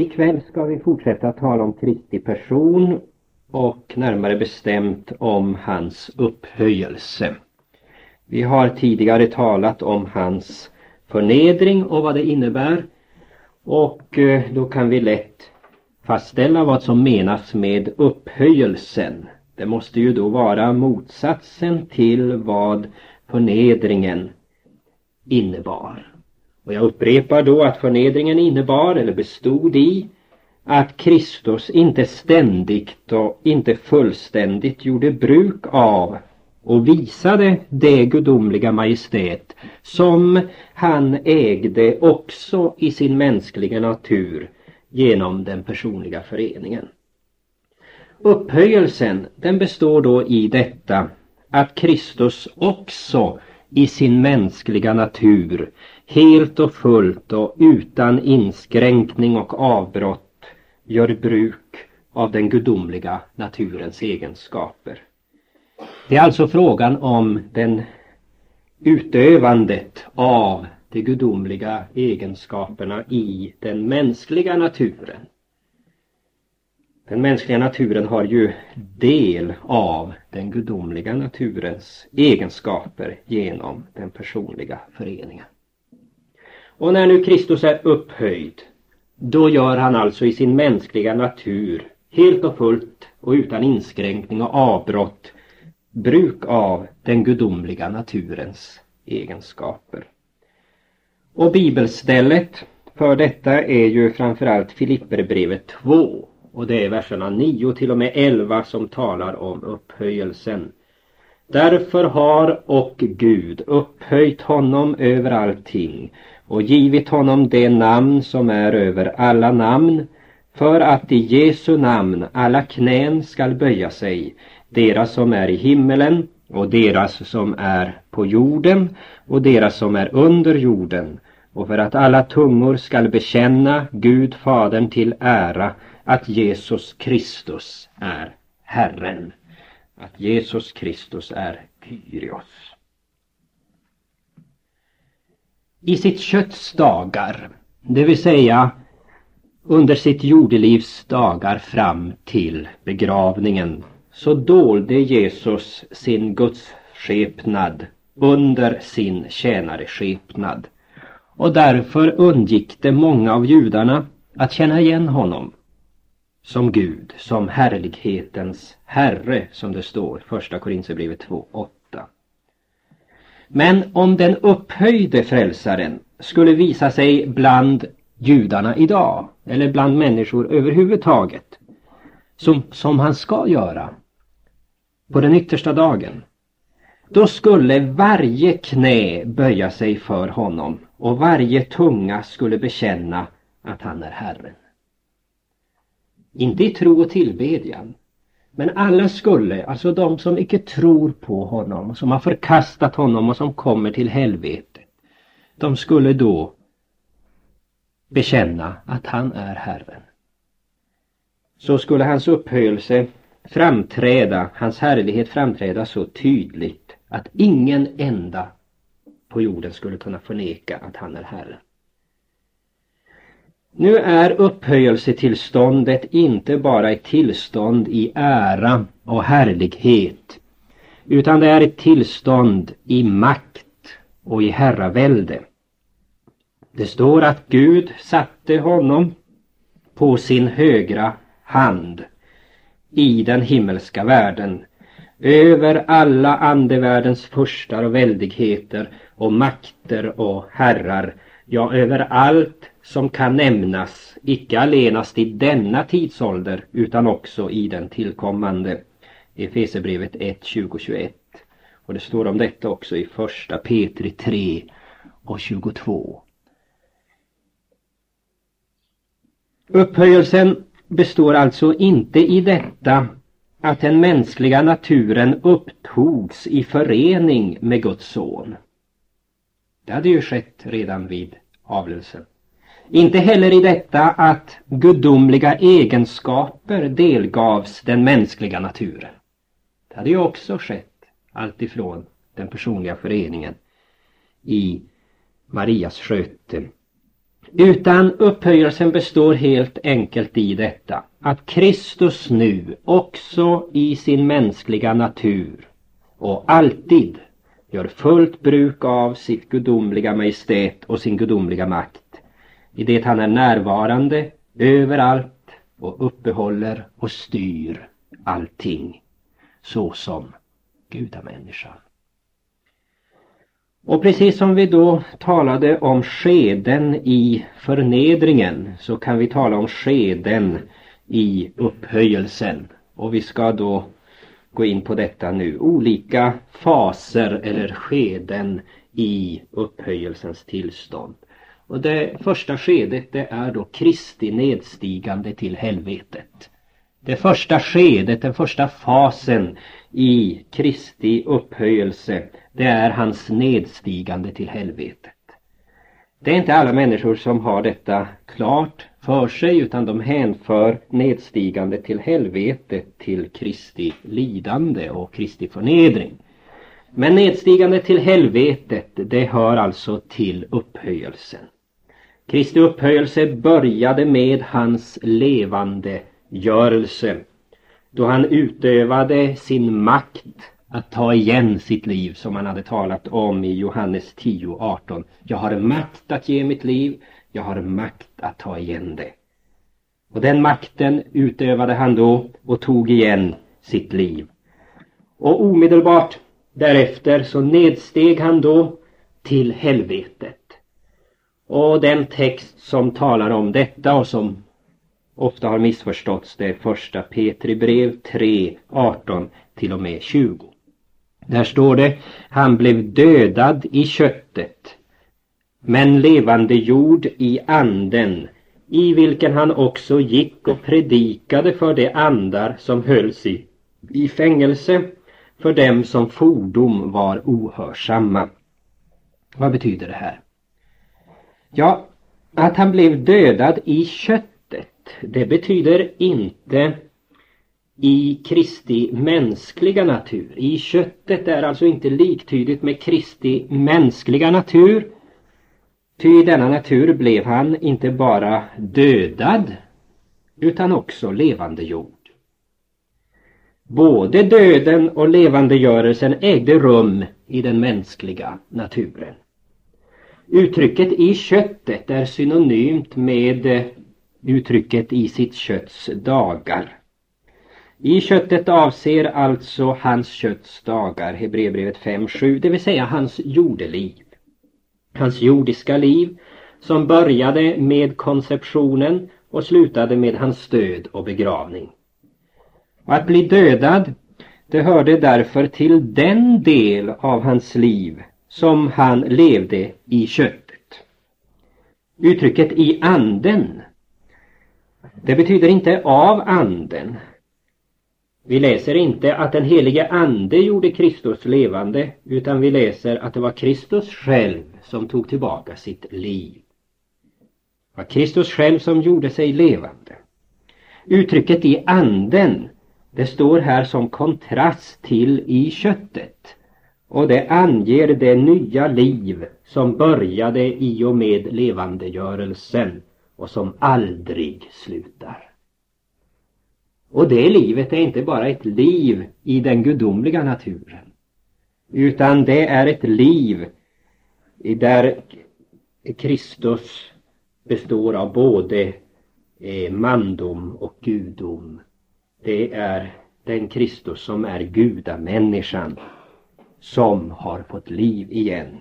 Ikväll ska vi fortsätta tala om Kristi person och närmare bestämt om hans upphöjelse. Vi har tidigare talat om hans förnedring och vad det innebär och eh, då kan vi lätt fastställa vad som menas med upphöjelsen. Det måste ju då vara motsatsen till vad förnedringen innebar. Och jag upprepar då att förnedringen innebar eller bestod i att Kristus inte ständigt och inte fullständigt gjorde bruk av och visade det gudomliga majestät som han ägde också i sin mänskliga natur genom den personliga föreningen. Upphöjelsen den består då i detta att Kristus också i sin mänskliga natur helt och fullt och utan inskränkning och avbrott gör bruk av den gudomliga naturens egenskaper. Det är alltså frågan om den utövandet av de gudomliga egenskaperna i den mänskliga naturen. Den mänskliga naturen har ju del av den gudomliga naturens egenskaper genom den personliga föreningen. Och när nu Kristus är upphöjd, då gör han alltså i sin mänskliga natur helt och fullt och utan inskränkning och avbrott bruk av den gudomliga naturens egenskaper. Och bibelstället för detta är ju framförallt Filipperbrevet 2 och det är verserna 9 till och med 11 som talar om upphöjelsen. Därför har och Gud upphöjt honom över allting och givit honom det namn som är över alla namn för att i Jesu namn alla knän skall böja sig, deras som är i himmelen och deras som är på jorden och deras som är under jorden och för att alla tungor skall bekänna Gud Fadern till ära att Jesus Kristus är Herren. Att Jesus Kristus är Kyrios. I sitt kötts dagar, det vill säga under sitt jordelivs dagar fram till begravningen, så dolde Jesus sin gudsskepnad under sin tjänareskepnad. Och därför undgick det många av judarna att känna igen honom som Gud, som härlighetens Herre som det står, första Korinthierbrevet 2.8. Men om den upphöjde frälsaren skulle visa sig bland judarna idag, eller bland människor överhuvudtaget, som, som han ska göra på den yttersta dagen, då skulle varje knä böja sig för honom och varje tunga skulle bekänna att han är Herren. Inte i tro och tillbedjan. Men alla skulle, alltså de som icke tror på honom, som har förkastat honom och som kommer till helvetet. De skulle då bekänna att han är Herren. Så skulle hans upphöjelse framträda, hans härlighet framträda så tydligt att ingen enda på jorden skulle kunna förneka att han är Herren. Nu är upphöjelsetillståndet inte bara ett tillstånd i ära och härlighet utan det är ett tillstånd i makt och i herravälde. Det står att Gud satte honom på sin högra hand i den himmelska världen över alla andevärldens furstar och väldigheter och makter och herrar, ja över allt som kan nämnas, icke allenast i denna tidsålder utan också i den tillkommande. Efesebrevet 1, 20, 21. Och det står om detta också i första Petri 3 och 22. Upphöjelsen består alltså inte i detta att den mänskliga naturen upptogs i förening med Guds son. Det hade ju skett redan vid avlelsen. Inte heller i detta att gudomliga egenskaper delgavs den mänskliga naturen. Det hade ju också skett alltifrån den personliga föreningen i Marias sköte Utan upphöjelsen består helt enkelt i detta att Kristus nu också i sin mänskliga natur och alltid gör fullt bruk av sitt gudomliga majestät och sin gudomliga makt i det han är närvarande överallt och uppehåller och styr allting såsom gudamänniskan. Och precis som vi då talade om skeden i förnedringen så kan vi tala om skeden i upphöjelsen. Och vi ska då gå in på detta nu. Olika faser eller skeden i upphöjelsens tillstånd. Och det första skedet det är då Kristi nedstigande till helvetet. Det första skedet, den första fasen i Kristi upphöjelse det är hans nedstigande till helvetet. Det är inte alla människor som har detta klart för sig utan de hänför nedstigande till helvetet till Kristi lidande och Kristi förnedring. Men nedstigande till helvetet det hör alltså till upphöjelsen. Kristi upphöjelse började med hans levande görelse då han utövade sin makt att ta igen sitt liv som han hade talat om i Johannes 10.18. Jag har makt att ge mitt liv, jag har makt att ta igen det. Och den makten utövade han då och tog igen sitt liv. Och omedelbart därefter så nedsteg han då till helvetet. Och den text som talar om detta och som ofta har missförståtts det är första Petri brev 3, 18 till och med 20. Där står det, han blev dödad i köttet, men levande jord i anden, i vilken han också gick och predikade för de andar som hölls i, i fängelse, för dem som fordom var ohörsamma. Vad betyder det här? Ja, att han blev dödad i köttet, det betyder inte i Kristi mänskliga natur. I köttet är alltså inte liktydigt med Kristi mänskliga natur. Ty i denna natur blev han inte bara dödad utan också levandegjord. Både döden och levandegörelsen ägde rum i den mänskliga naturen. Uttrycket i köttet är synonymt med eh, uttrycket i sitt kötts dagar. I köttet avser alltså hans kötts dagar, Hebreerbrevet 5.7, det vill säga hans jordeliv. Hans jordiska liv som började med konceptionen och slutade med hans död och begravning. Och att bli dödad, det hörde därför till den del av hans liv som han levde i köttet. Uttrycket i anden, det betyder inte av anden vi läser inte att den helige ande gjorde Kristus levande utan vi läser att det var Kristus själv som tog tillbaka sitt liv. Det var Kristus själv som gjorde sig levande. Uttrycket i anden det står här som kontrast till i köttet och det anger det nya liv som började i och med levandegörelsen och som aldrig slutar. Och det livet är inte bara ett liv i den gudomliga naturen. Utan det är ett liv där Kristus består av både eh, mandom och gudom. Det är den Kristus som är gudamänniskan som har fått liv igen.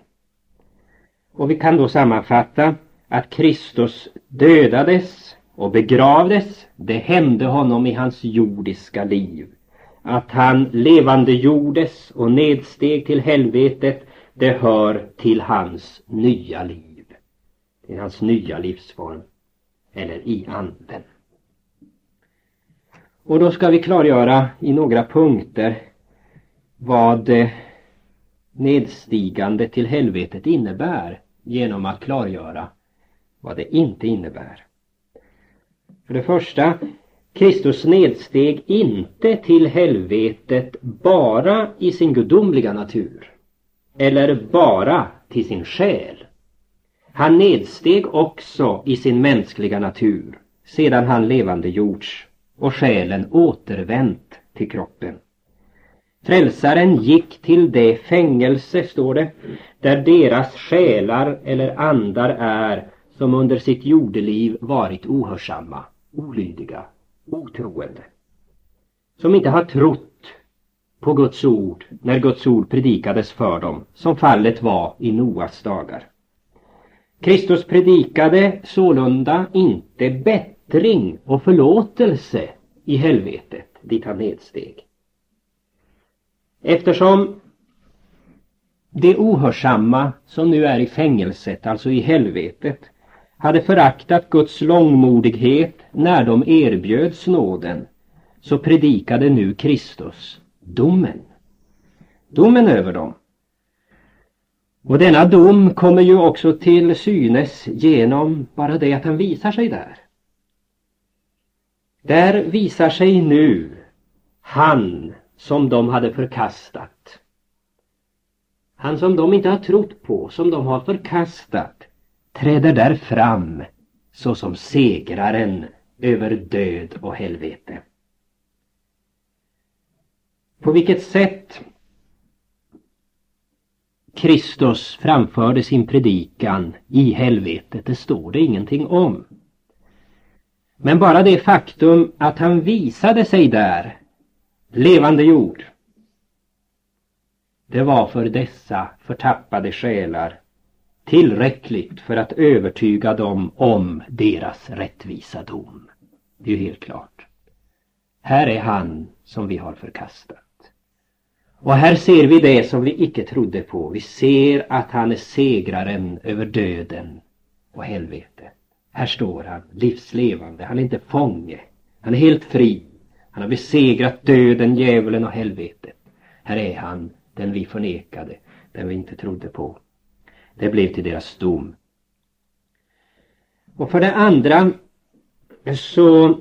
Och vi kan då sammanfatta att Kristus dödades och begravdes, det hände honom i hans jordiska liv. Att han levandegjordes och nedsteg till helvetet, det hör till hans nya liv. Till hans nya livsform. Eller i anden. Och då ska vi klargöra i några punkter vad eh, nedstigande till helvetet innebär genom att klargöra vad det inte innebär. För det första, Kristus nedsteg inte till helvetet bara i sin gudomliga natur eller bara till sin själ. Han nedsteg också i sin mänskliga natur sedan han levande gjorts och själen återvänt till kroppen. Frälsaren gick till det fängelse, står det, där deras själar eller andar är som under sitt jordeliv varit ohörsamma, olydiga, otroende. Som inte har trott på Guds ord när Guds ord predikades för dem, som fallet var i Noas dagar. Kristus predikade sålunda inte bättring och förlåtelse i helvetet dit han nedsteg. Eftersom det ohörsamma som nu är i fängelset, alltså i helvetet, hade föraktat Guds långmodighet när de erbjöds nåden, så predikade nu Kristus domen. Domen över dem. Och denna dom kommer ju också till synes genom bara det att han visar sig där. Där visar sig nu han som de hade förkastat. Han som de inte har trott på, som de har förkastat, träder där fram såsom segraren över död och helvete. På vilket sätt Kristus framförde sin predikan i helvetet, det står det ingenting om. Men bara det faktum att han visade sig där, levande jord, det var för dessa förtappade själar tillräckligt för att övertyga dem om deras rättvisa dom. Det är ju helt klart. Här är han som vi har förkastat. Och här ser vi det som vi icke trodde på. Vi ser att han är segraren över döden och helvetet. Här står han, livslevande. Han är inte fånge. Han är helt fri. Han har besegrat döden, djävulen och helvetet. Här är han, den vi förnekade, den vi inte trodde på. Det blev till deras dom. Och för det andra så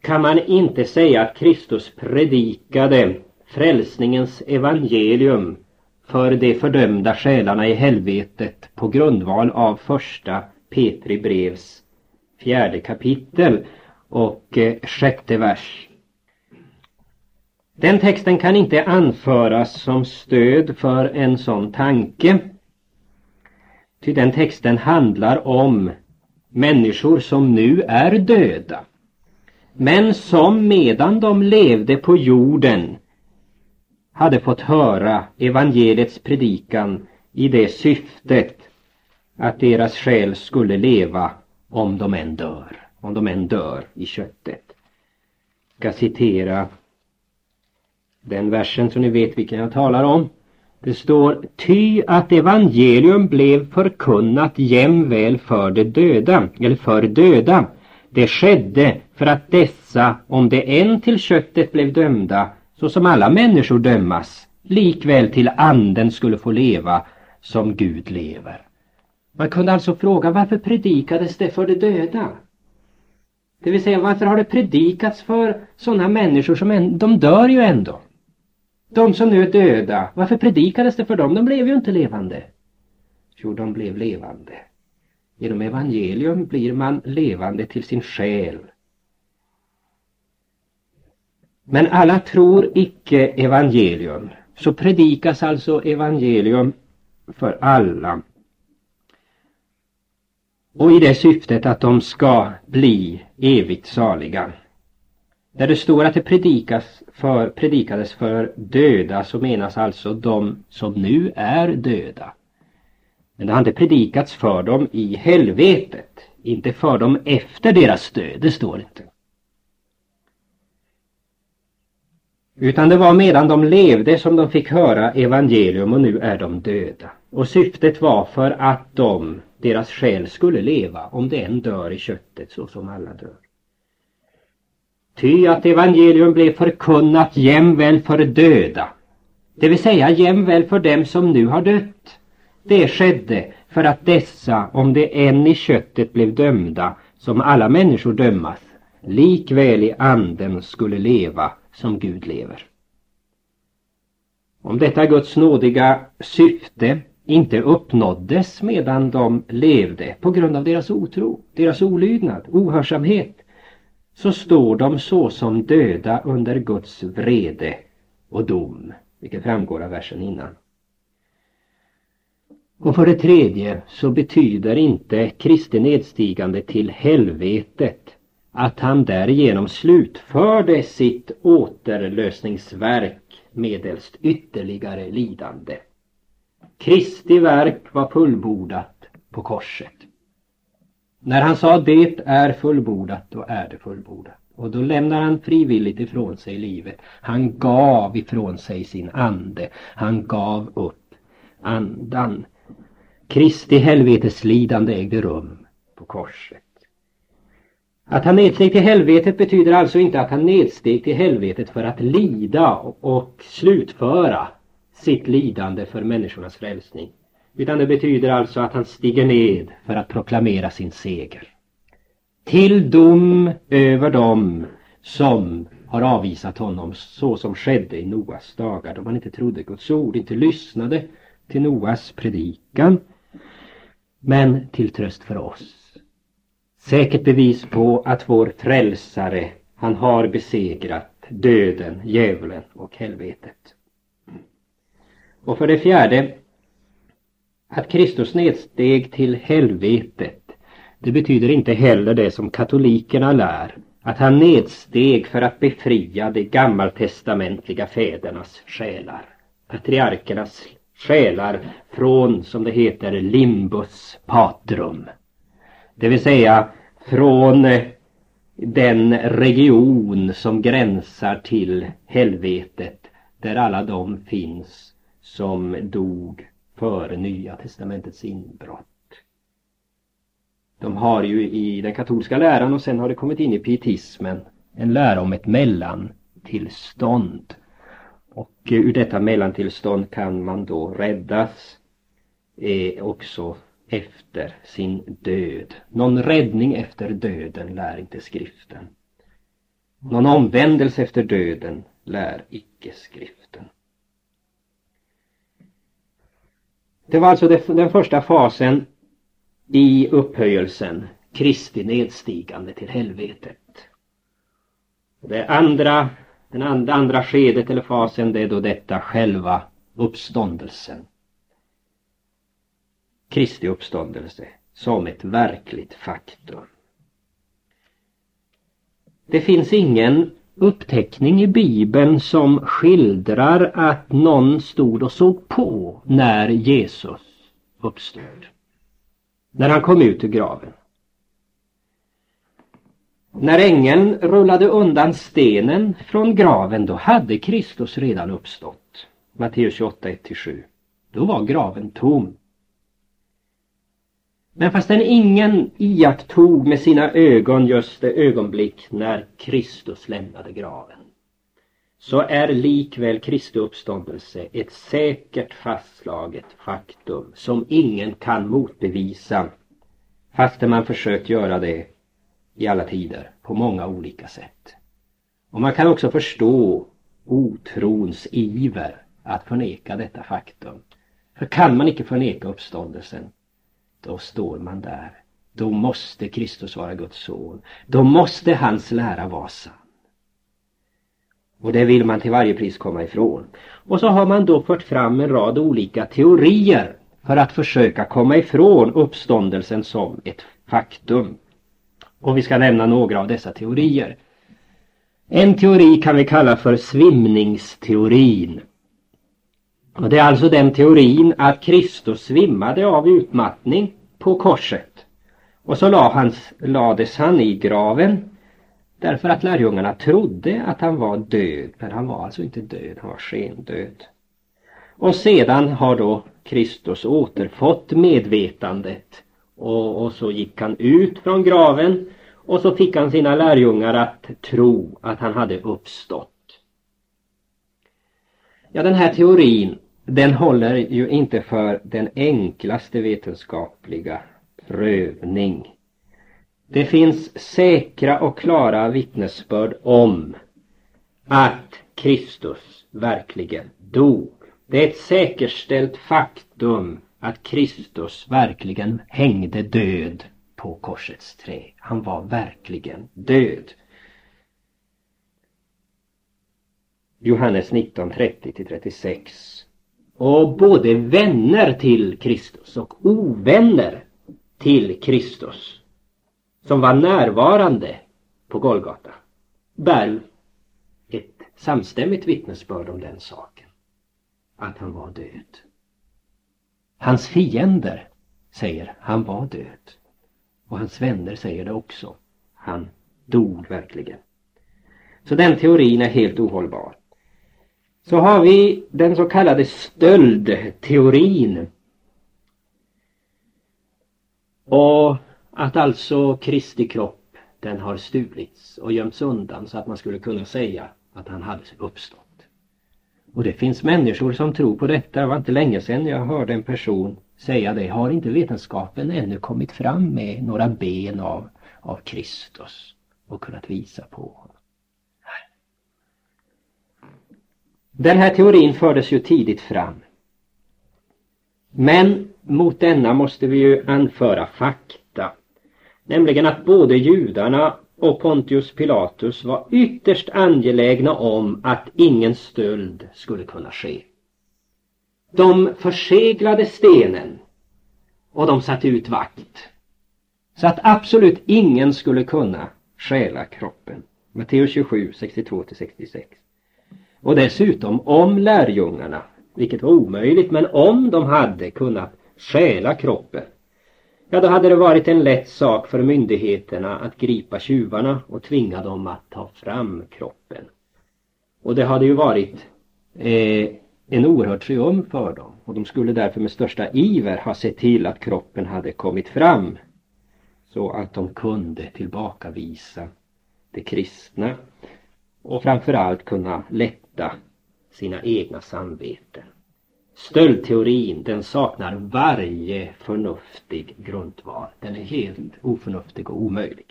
kan man inte säga att Kristus predikade frälsningens evangelium för de fördömda själarna i helvetet på grundval av första Petri brevs fjärde kapitel och eh, sjätte vers. Den texten kan inte anföras som stöd för en sån tanke. Ty den texten handlar om människor som nu är döda. Men som medan de levde på jorden hade fått höra evangeliets predikan i det syftet att deras själ skulle leva om de än dör, om de än dör i köttet. Jag ska citera den versen så ni vet vilken jag talar om. Det står Ty att evangelium blev förkunnat jämväl för de döda, eller för döda. Det skedde för att dessa, om det än till köttet blev dömda, så som alla människor dömas, likväl till anden skulle få leva som Gud lever. Man kunde alltså fråga varför predikades det för de döda? Det vill säga varför har det predikats för sådana människor som en, de dör ju ändå. De som nu är döda, varför predikades det för dem? De blev ju inte levande. Jo, de blev levande. Genom evangelium blir man levande till sin själ men alla tror icke evangelium. Så predikas alltså evangelium för alla. Och i det syftet att de ska bli evigt saliga. Där det står att det predikas för, predikades för döda så menas alltså de som nu är döda. Men det har inte predikats för dem i helvetet, inte för dem efter deras död, det står inte. Utan det var medan de levde som de fick höra evangelium och nu är de döda. Och syftet var för att de, deras själ skulle leva om den än dör i köttet så som alla dör. Ty att evangelium blev förkunnat jämväl för döda, det vill säga jämväl för dem som nu har dött. Det skedde för att dessa, om det än i köttet blev dömda, som alla människor dömas, likväl i anden skulle leva som Gud lever. Om detta Guds nådiga syfte inte uppnåddes medan de levde på grund av deras otro, deras olydnad, ohörsamhet, så står de så som döda under Guds vrede och dom, vilket framgår av versen innan. Och för det tredje så betyder inte Kristi nedstigande till helvetet att han därigenom slutförde sitt återlösningsverk medelst ytterligare lidande. Kristi verk var fullbordat på korset. När han sa det är fullbordat, då är det fullbordat. Och då lämnar han frivilligt ifrån sig livet. Han gav ifrån sig sin ande. Han gav upp andan. Kristi helveteslidande ägde rum på korset. Att han nedsteg till helvetet betyder alltså inte att han nedsteg till helvetet för att lida och slutföra sitt lidande för människornas frälsning. Utan det betyder alltså att han stiger ned för att proklamera sin seger. Till dom över dem som har avvisat honom så som skedde i Noas dagar då man inte trodde Guds ord, inte lyssnade till Noas predikan men till tröst för oss. Säkert bevis på att vår frälsare, han har besegrat döden, djävulen och helvetet. Och för det fjärde, att Kristus nedsteg till helvetet, det betyder inte heller det som katolikerna lär, att han nedsteg för att befria de gammaltestamentliga fädernas själar, patriarkernas själar från, som det heter, limbus patrum. Det vill säga från den region som gränsar till helvetet där alla de finns som dog före Nya Testamentets inbrott. De har ju i den katolska läran och sen har det kommit in i pietismen en lära om ett mellantillstånd. Och eh, ur detta mellantillstånd kan man då räddas eh, också efter sin död. Någon räddning efter döden lär inte skriften. Någon omvändelse efter döden lär icke skriften. Det var alltså den första fasen i upphöjelsen, Kristi nedstigande till helvetet. Det andra, den andra, andra skedet eller fasen det är då detta själva uppståndelsen. Kristi uppståndelse som ett verkligt faktum. Det finns ingen uppteckning i Bibeln som skildrar att någon stod och såg på när Jesus uppstod. När han kom ut ur graven. När ängeln rullade undan stenen från graven då hade Kristus redan uppstått. Matteus 28, 1-7. Då var graven tom. Men fastän ingen iakttog med sina ögon just det ögonblick när Kristus lämnade graven så är likväl Kristi uppståndelse ett säkert fastslaget faktum som ingen kan motbevisa fastän man försökt göra det i alla tider på många olika sätt. Och man kan också förstå otrons iver att förneka detta faktum. För kan man inte förneka uppståndelsen då står man där. Då måste Kristus vara Guds son. Då måste hans lära vara sann. Och det vill man till varje pris komma ifrån. Och så har man då fört fram en rad olika teorier för att försöka komma ifrån uppståndelsen som ett faktum. Och vi ska nämna några av dessa teorier. En teori kan vi kalla för svimningsteorin. Och det är alltså den teorin att Kristus svimmade av utmattning på korset. Och så la hans, lades han i graven därför att lärjungarna trodde att han var död. Men han var alltså inte död, han var skendöd. Och sedan har då Kristus återfått medvetandet och, och så gick han ut från graven och så fick han sina lärjungar att tro att han hade uppstått. Ja, den här teorin den håller ju inte för den enklaste vetenskapliga prövning. Det finns säkra och klara vittnesbörd om att Kristus verkligen dog. Det är ett säkerställt faktum att Kristus verkligen hängde död på korsets trä. Han var verkligen död. Johannes 19, 30-36. Och både vänner till Kristus och ovänner till Kristus som var närvarande på Golgata bär ett samstämmigt vittnesbörd om den saken. Att han var död. Hans fiender säger han var död. Och hans vänner säger det också. Han dog verkligen. Så den teorin är helt ohållbar. Så har vi den så kallade stöldteorin. Och att alltså Kristi kropp den har stulits och gömts undan så att man skulle kunna säga att han hade uppstått. Och det finns människor som tror på detta. Det var inte länge sedan jag hörde en person säga det. Har inte vetenskapen ännu kommit fram med några ben av, av Kristus och kunnat visa på honom? Den här teorin fördes ju tidigt fram. Men mot denna måste vi ju anföra fakta. Nämligen att både judarna och Pontius Pilatus var ytterst angelägna om att ingen stöld skulle kunna ske. De förseglade stenen och de satte ut vakt. Så att absolut ingen skulle kunna stjäla kroppen. Matteus 27, 62-66. Och dessutom om lärjungarna, vilket var omöjligt, men om de hade kunnat stjäla kroppen Ja, då hade det varit en lätt sak för myndigheterna att gripa tjuvarna och tvinga dem att ta fram kroppen. Och det hade ju varit eh, en oerhörd triumf för dem och de skulle därför med största iver ha sett till att kroppen hade kommit fram så att de kunde tillbakavisa de kristna och framförallt kunna lätta sina egna samveten. Stöldteorin den saknar varje förnuftig grundval. Den är helt oförnuftig och omöjlig.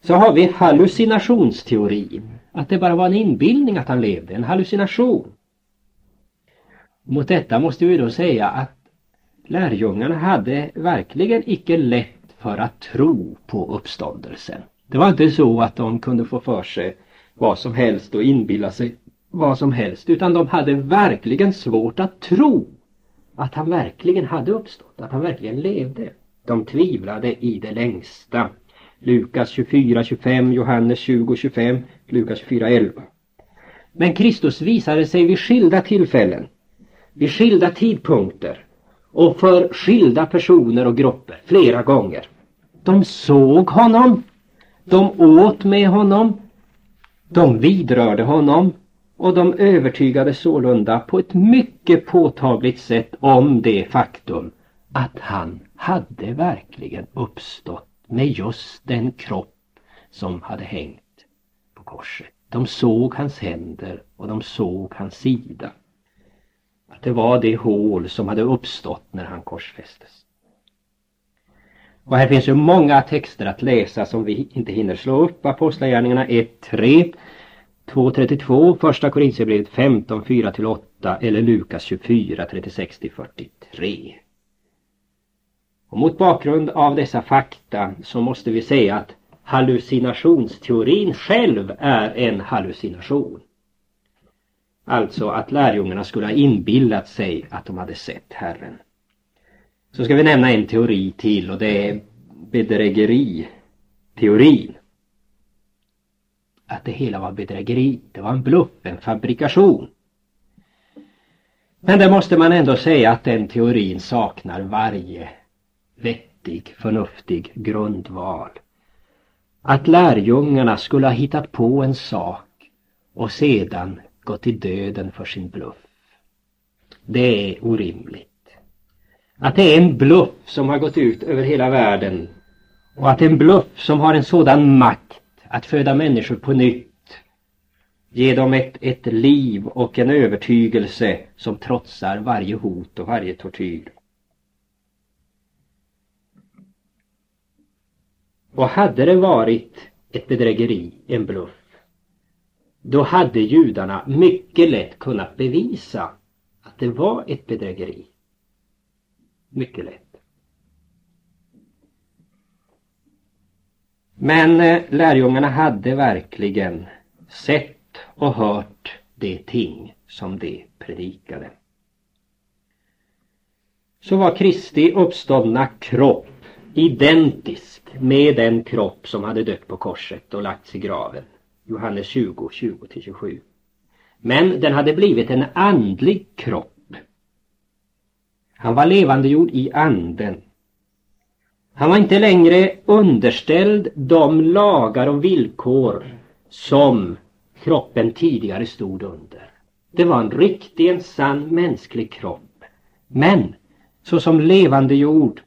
Så har vi hallucinationsteorin. Att det bara var en inbildning att han levde, en hallucination. Mot detta måste vi då säga att lärjungarna hade verkligen icke lätt för att tro på uppståndelsen. Det var inte så att de kunde få för sig vad som helst och inbilla sig vad som helst utan de hade verkligen svårt att tro att han verkligen hade uppstått, att han verkligen levde. De tvivlade i det längsta. Lukas 24, 25, Johannes 20, 25, Lukas 24, 11. Men Kristus visade sig vid skilda tillfällen, vid skilda tidpunkter och för skilda personer och grupper flera gånger. De såg honom, de åt med honom, de vidrörde honom, och de övertygade sålunda på ett mycket påtagligt sätt om det faktum att han hade verkligen uppstått med just den kropp som hade hängt på korset. De såg hans händer och de såg hans sida. Att det var det hål som hade uppstått när han korsfästes. Och här finns ju många texter att läsa som vi inte hinner slå upp. Apostlagärningarna 1, 3 2, 32, första Korintierbrevet 15, 4-8 eller Lukas 24, 36-43. Och mot bakgrund av dessa fakta så måste vi säga att hallucinationsteorin själv är en hallucination. Alltså att lärjungarna skulle ha inbillat sig att de hade sett Herren. Så ska vi nämna en teori till och det är bedrägeriteorin att det hela var bedrägeri. Det var en bluff, en fabrikation. Men det måste man ändå säga att den teorin saknar varje vettig, förnuftig grundval. Att lärjungarna skulle ha hittat på en sak och sedan gått i döden för sin bluff. Det är orimligt. Att det är en bluff som har gått ut över hela världen och att en bluff som har en sådan makt att föda människor på nytt. Ge dem ett, ett liv och en övertygelse som trotsar varje hot och varje tortyr. Och hade det varit ett bedrägeri, en bluff, då hade judarna mycket lätt kunnat bevisa att det var ett bedrägeri mycket lätt. Men eh, lärjungarna hade verkligen sett och hört de ting som de predikade. Så var Kristi uppståndna kropp identisk med den kropp som hade dött på korset och lagts i graven. Johannes 20, 20-27. Men den hade blivit en andlig kropp. Han var levandegjord i anden. Han var inte längre underställd de lagar och villkor som kroppen tidigare stod under. Det var en riktig, en sann mänsklig kropp. Men såsom levandegjord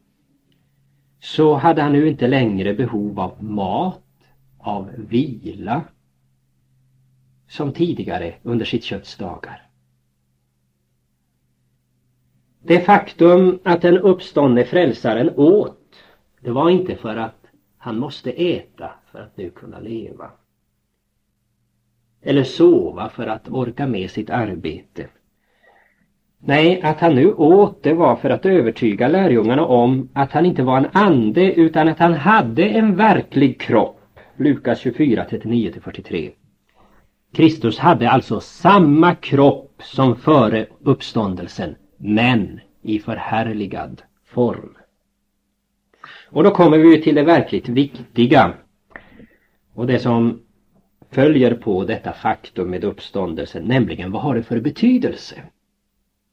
så hade han nu inte längre behov av mat, av vila, som tidigare under sitt kötts dagar. Det faktum att den uppståndne frälsaren åt, det var inte för att han måste äta för att nu kunna leva. Eller sova för att orka med sitt arbete. Nej, att han nu åt det var för att övertyga lärjungarna om att han inte var en ande utan att han hade en verklig kropp. Lukas 24, 39-43. Kristus hade alltså samma kropp som före uppståndelsen, men i förhärligad form. Och då kommer vi till det verkligt viktiga och det som följer på detta faktum med uppståndelsen, nämligen vad har det för betydelse?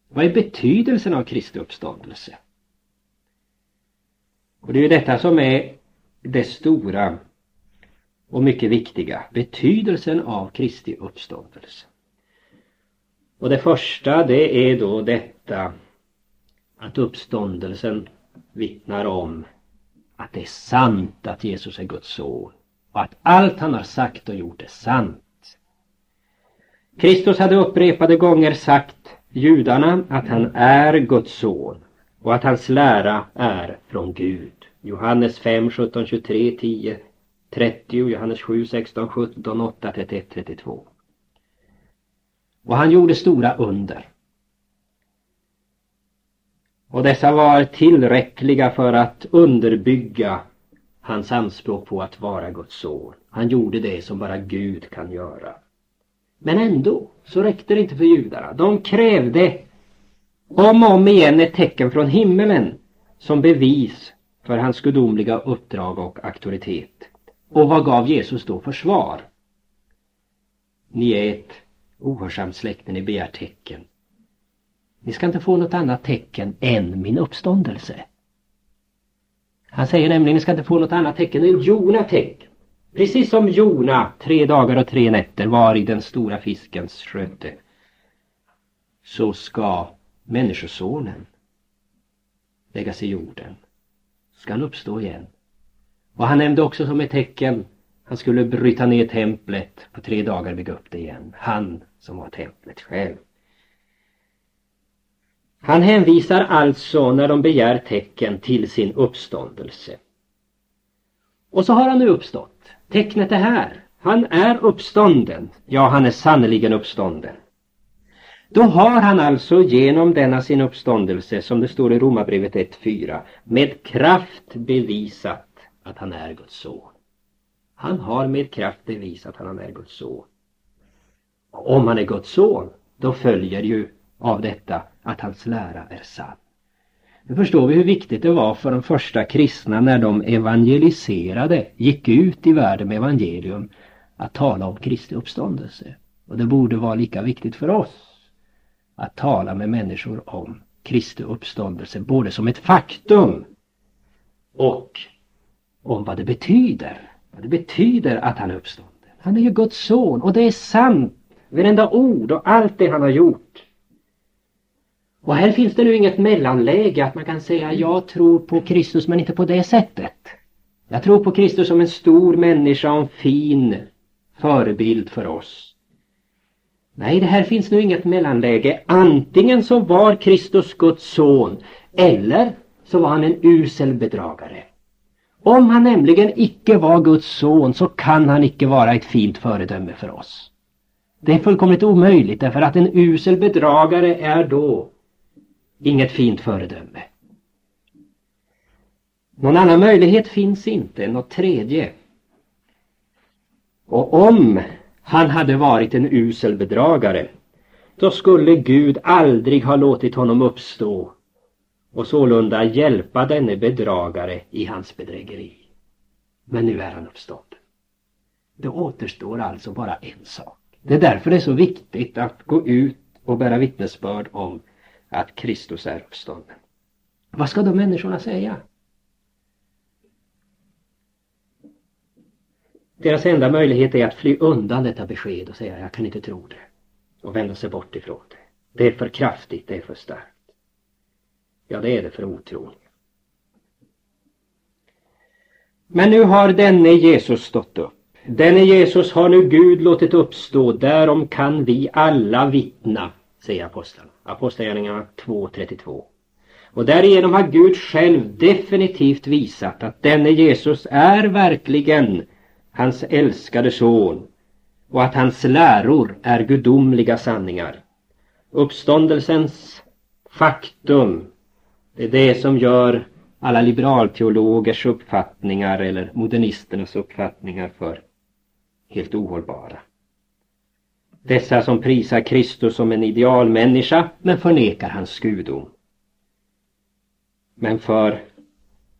Vad är betydelsen av Kristi uppståndelse? Och det är ju detta som är det stora och mycket viktiga. Betydelsen av Kristi uppståndelse. Och det första det är då detta att uppståndelsen vittnar om att det är sant att Jesus är Guds son och att allt han har sagt och gjort är sant. Kristus hade upprepade gånger sagt judarna att han är Guds son och att hans lära är från Gud. Johannes 5, 17, 23, 10, 30, Johannes 7, 16, 17, 8, 31, 32. Och han gjorde stora under. Och dessa var tillräckliga för att underbygga hans anspråk på att vara Guds son. Han gjorde det som bara Gud kan göra. Men ändå så räckte det inte för judarna. De krävde om och om igen ett tecken från himmelen som bevis för hans gudomliga uppdrag och auktoritet. Och vad gav Jesus då för svar? Ni är ett ohörsamt släkte, ni begär tecken. Ni ska inte få något annat tecken än min uppståndelse. Han säger nämligen, ni ska inte få något annat tecken än Jona tecken. Precis som Jona tre dagar och tre nätter var i den stora fiskens sköte. Så ska Människosonen läggas i jorden. Ska han uppstå igen. Och han nämnde också som ett tecken han skulle bryta ner templet på tre dagar och bygga upp det igen. Han som var templet själv. Han hänvisar alltså när de begär tecken till sin uppståndelse. Och så har han nu uppstått. Tecknet är här. Han är uppstånden. Ja, han är sannerligen uppstånden. Då har han alltså genom denna sin uppståndelse, som det står i Romarbrevet 1.4, med kraft bevisat att han är Guds son. Han har med kraft bevisat att han är Guds son. Och om han är Guds son, då följer ju av detta att hans lära är sann. Nu förstår vi hur viktigt det var för de första kristna när de evangeliserade, gick ut i världen med evangelium, att tala om Kristi uppståndelse. Och det borde vara lika viktigt för oss att tala med människor om Kristi uppståndelse, både som ett faktum och om vad det betyder. Vad det betyder att han är uppstånden. Han är ju Guds son och det är sant. Varenda ord och allt det han har gjort. Och här finns det nu inget mellanläge att man kan säga jag tror på Kristus men inte på det sättet. Jag tror på Kristus som en stor människa och en fin förebild för oss. Nej, det här finns nu inget mellanläge. Antingen så var Kristus Guds son eller så var han en usel bedragare. Om han nämligen icke var Guds son så kan han icke vara ett fint föredöme för oss. Det är fullkomligt omöjligt därför att en usel bedragare är då inget fint föredöme. Någon annan möjlighet finns inte, något tredje. Och om han hade varit en usel bedragare då skulle Gud aldrig ha låtit honom uppstå och sålunda hjälpa denne bedragare i hans bedrägeri. Men nu är han uppstått. Det återstår alltså bara en sak. Det är därför det är så viktigt att gå ut och bära vittnesbörd om att Kristus är uppstånden. Vad ska då människorna säga? Deras enda möjlighet är att fly undan detta besked och säga jag kan inte tro det och vända sig bort ifrån det. Det är för kraftigt, det är för starkt. Ja, det är det för otron. Men nu har denne Jesus stått upp. Denne Jesus har nu Gud låtit uppstå, därom kan vi alla vittna, säger apostlarna. Apostlagärningarna 2.32. Och därigenom har Gud själv definitivt visat att denne Jesus är verkligen hans älskade son och att hans läror är gudomliga sanningar. Uppståndelsens faktum, det är det som gör alla liberalteologers uppfattningar eller modernisternas uppfattningar för helt ohållbara. Dessa som prisar Kristus som en idealmänniska men förnekar hans gudom. Men för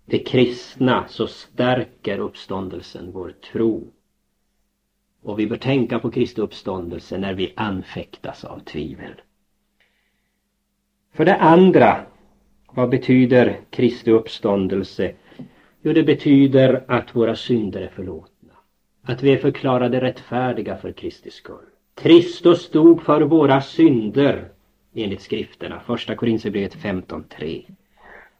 de kristna så stärker uppståndelsen vår tro. Och vi bör tänka på Kristi uppståndelse när vi anfäktas av tvivel. För det andra, vad betyder Kristi uppståndelse? Jo, det betyder att våra synder är förlåtna. Att vi är förklarade rättfärdiga för Kristi skull. Kristus stod för våra synder enligt skrifterna. Första Korinthierbrevet 15.3.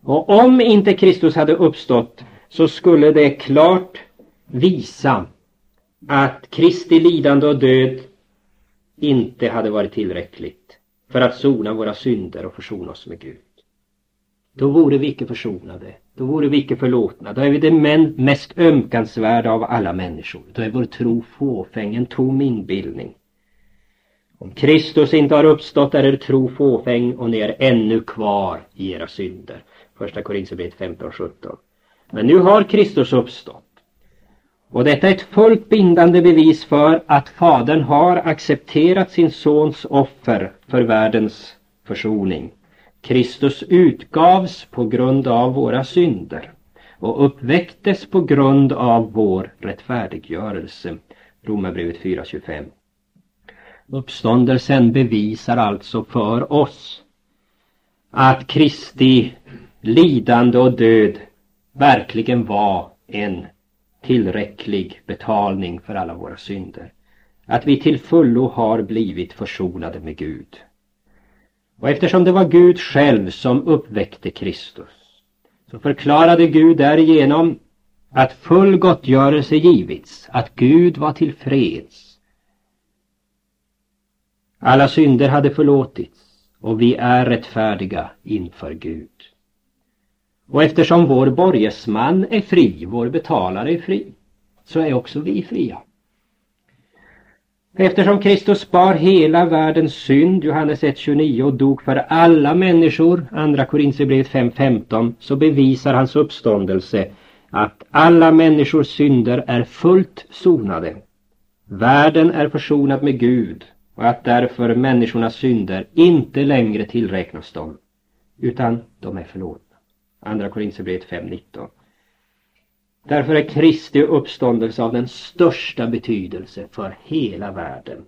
Och om inte Kristus hade uppstått så skulle det klart visa att Kristi lidande och död inte hade varit tillräckligt för att sona våra synder och försona oss med Gud. Då vore vi icke försonade, då vore vi icke förlåtna, då är vi det mest ömkansvärda av alla människor. Då är vår tro fåfäng, en tom inbildning. Om Kristus inte har uppstått är er tro fåfäng och ni är ännu kvar i era synder. Första Korinthierbrevet 15-17. Men nu har Kristus uppstått. Och detta är ett fullt bindande bevis för att Fadern har accepterat sin sons offer för världens försoning. Kristus utgavs på grund av våra synder och uppväcktes på grund av vår rättfärdiggörelse. Romarbrevet 4.25. Uppståndelsen bevisar alltså för oss att Kristi lidande och död verkligen var en tillräcklig betalning för alla våra synder. Att vi till fullo har blivit försonade med Gud. Och eftersom det var Gud själv som uppväckte Kristus så förklarade Gud därigenom att full gottgörelse givits, att Gud var tillfreds. Alla synder hade förlåtits och vi är rättfärdiga inför Gud. Och eftersom vår borgesman är fri, vår betalare är fri, så är också vi fria. Eftersom Kristus bar hela världens synd, Johannes 1.29, och dog för alla människor, Andra Korinthierbrevet 5.15, så bevisar hans uppståndelse att alla människors synder är fullt sonade. Världen är försonad med Gud och att därför människornas synder inte längre tillräknas dem, utan de är förlåtna. Andra Korinthierbrevet 5.19. Därför är Kristi uppståndelse av den största betydelse för hela världen.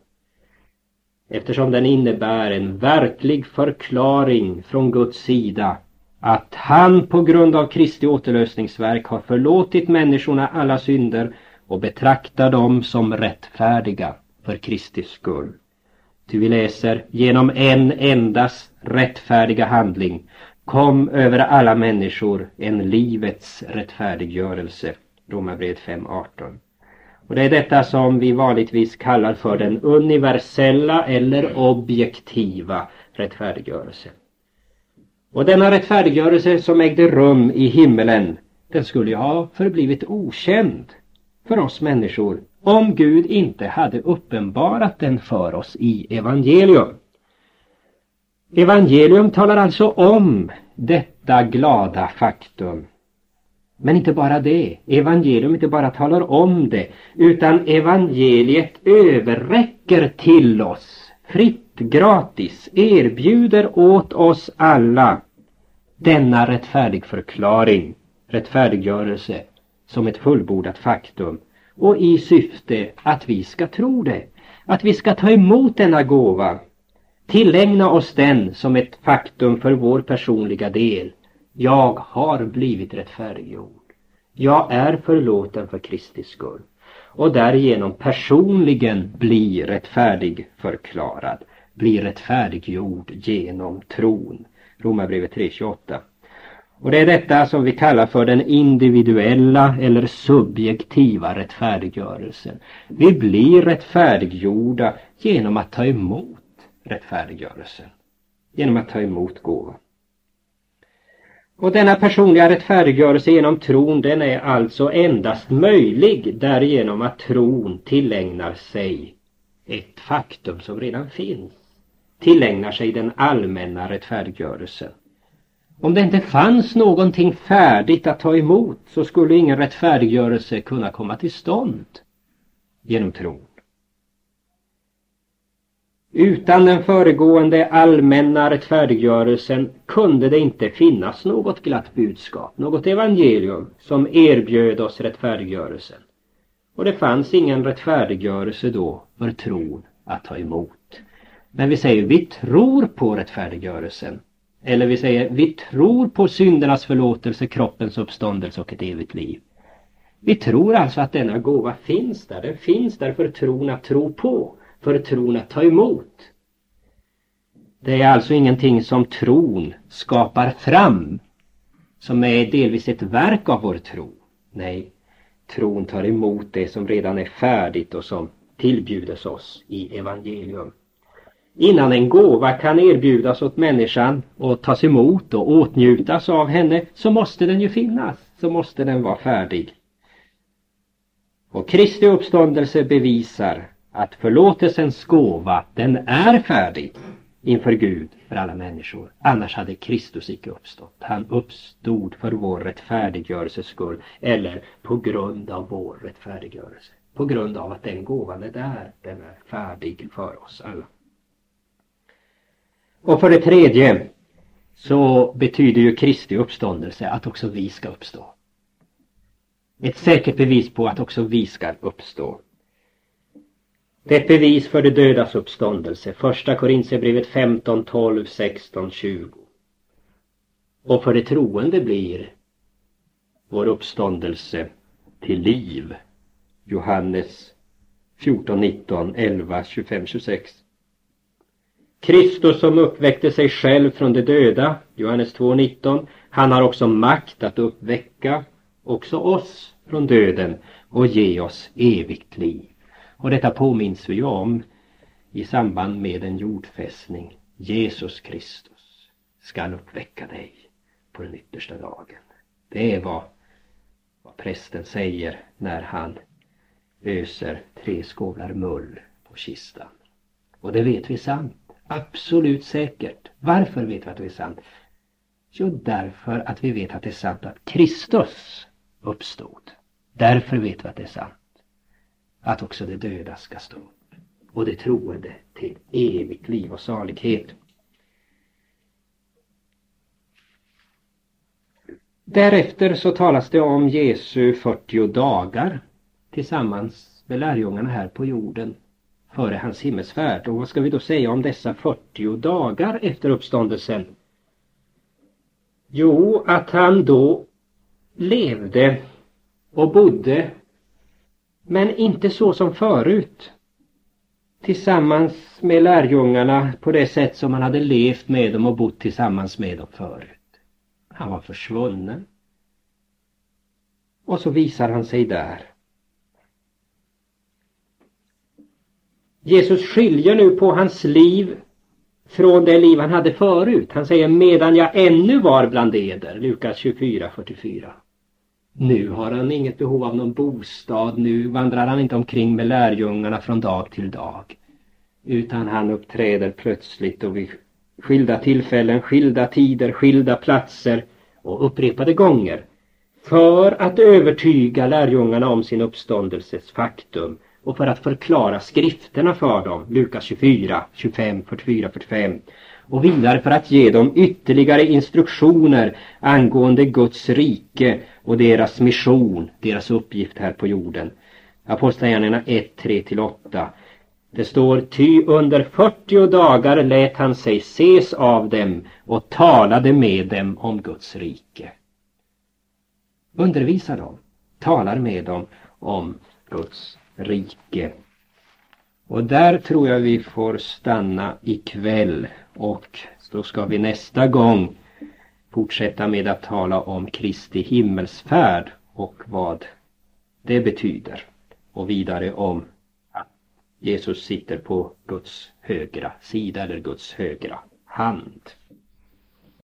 Eftersom den innebär en verklig förklaring från Guds sida att han på grund av Kristi återlösningsverk har förlåtit människorna alla synder och betraktar dem som rättfärdiga för Kristi skull. Ty vi läser genom en endas rättfärdiga handling kom över alla människor en livets rättfärdiggörelse. Romarbrevet 5.18. Och det är detta som vi vanligtvis kallar för den universella eller objektiva rättfärdiggörelsen. Och denna rättfärdiggörelse som ägde rum i himmelen, den skulle ju ha förblivit okänd för oss människor om Gud inte hade uppenbarat den för oss i evangelium. Evangelium talar alltså om detta glada faktum. Men inte bara det. Evangelium inte bara talar om det, utan evangeliet överräcker till oss fritt, gratis, erbjuder åt oss alla denna rättfärdig förklaring, rättfärdiggörelse som ett fullbordat faktum och i syfte att vi ska tro det, att vi ska ta emot denna gåva, tillägna oss den som ett faktum för vår personliga del. Jag har blivit rättfärdiggjord. Jag är förlåten för Kristi skull och därigenom personligen blir rättfärdig förklarad, blir rättfärdiggjord genom tron. Romarbrevet 3.28. Och det är detta som vi kallar för den individuella eller subjektiva rättfärdiggörelsen. Vi blir rättfärdiggjorda genom att ta emot rättfärdiggörelsen. Genom att ta emot gåvan. Och denna personliga rättfärdiggörelse genom tron den är alltså endast möjlig därigenom att tron tillägnar sig ett faktum som redan finns. Tillägnar sig den allmänna rättfärdiggörelsen. Om det inte fanns någonting färdigt att ta emot så skulle ingen rättfärdiggörelse kunna komma till stånd genom tron. Utan den föregående allmänna rättfärdiggörelsen kunde det inte finnas något glatt budskap, något evangelium som erbjöd oss rättfärdiggörelsen. Och det fanns ingen rättfärdiggörelse då för tron att ta emot. Men vi säger vi tror på rättfärdiggörelsen. Eller vi säger vi tror på syndernas förlåtelse, kroppens uppståndelse och ett evigt liv. Vi tror alltså att denna gåva finns där. Den finns där för tron att tro på för tron att ta emot. Det är alltså ingenting som tron skapar fram, som är delvis ett verk av vår tro. Nej, tron tar emot det som redan är färdigt och som tillbjudes oss i evangelium. Innan en gåva kan erbjudas åt människan och tas emot och åtnjutas av henne så måste den ju finnas, så måste den vara färdig. Och Kristi uppståndelse bevisar att förlåtelsens gåva, den är färdig inför Gud för alla människor. Annars hade Kristus icke uppstått. Han uppstod för vår rättfärdiggörelses skull eller på grund av vår rättfärdiggörelse. På grund av att den gåvan är där, den är färdig för oss alla. Och för det tredje så betyder ju Kristi uppståndelse att också vi ska uppstå. Ett säkert bevis på att också vi ska uppstå. Det är ett bevis för de dödas uppståndelse. Första Korintierbrevet 15, 12, 16, 20. Och för det troende blir vår uppståndelse till liv. Johannes 14, 19, 11, 25, 26. Kristus som uppväckte sig själv från de döda, Johannes 2.19 Han har också makt att uppväcka också oss från döden och ge oss evigt liv. Och detta påminns vi ju om i samband med en jordfästning. Jesus Kristus skall uppväcka dig på den yttersta dagen. Det är vad, vad prästen säger när han öser tre skålar mull på kistan. Och det vet vi sant. Absolut säkert. Varför vet vi att det är sant? Jo, därför att vi vet att det är sant att Kristus uppstod. Därför vet vi att det är sant att också de döda ska stå upp och de troende till evigt liv och salighet. Därefter så talas det om Jesu 40 dagar tillsammans med lärjungarna här på jorden före hans himmelsfärd. Och vad ska vi då säga om dessa 40 dagar efter uppståndelsen? Jo, att han då levde och bodde men inte så som förut. Tillsammans med lärjungarna på det sätt som han hade levt med dem och bott tillsammans med dem förut. Han var försvunnen. Och så visar han sig där. Jesus skiljer nu på hans liv från det liv han hade förut. Han säger medan jag ännu var bland eder, Lukas 24, 44. Nu har han inget behov av någon bostad, nu vandrar han inte omkring med lärjungarna från dag till dag. Utan han uppträder plötsligt och vid skilda tillfällen, skilda tider, skilda platser och upprepade gånger för att övertyga lärjungarna om sin uppståndelses faktum och för att förklara skrifterna för dem, Lukas 24, 25, 44, 45 och vidare för att ge dem ytterligare instruktioner angående Guds rike och deras mission, deras uppgift här på jorden. Apostlagärningarna 1, 3-8. Det står, ty under 40 dagar lät han sig ses av dem och talade med dem om Guds rike. Undervisar dem, talar med dem om Guds rike. Och där tror jag vi får stanna ikväll och då ska vi nästa gång fortsätta med att tala om Kristi himmelsfärd och vad det betyder. Och vidare om att Jesus sitter på Guds högra sida eller Guds högra hand.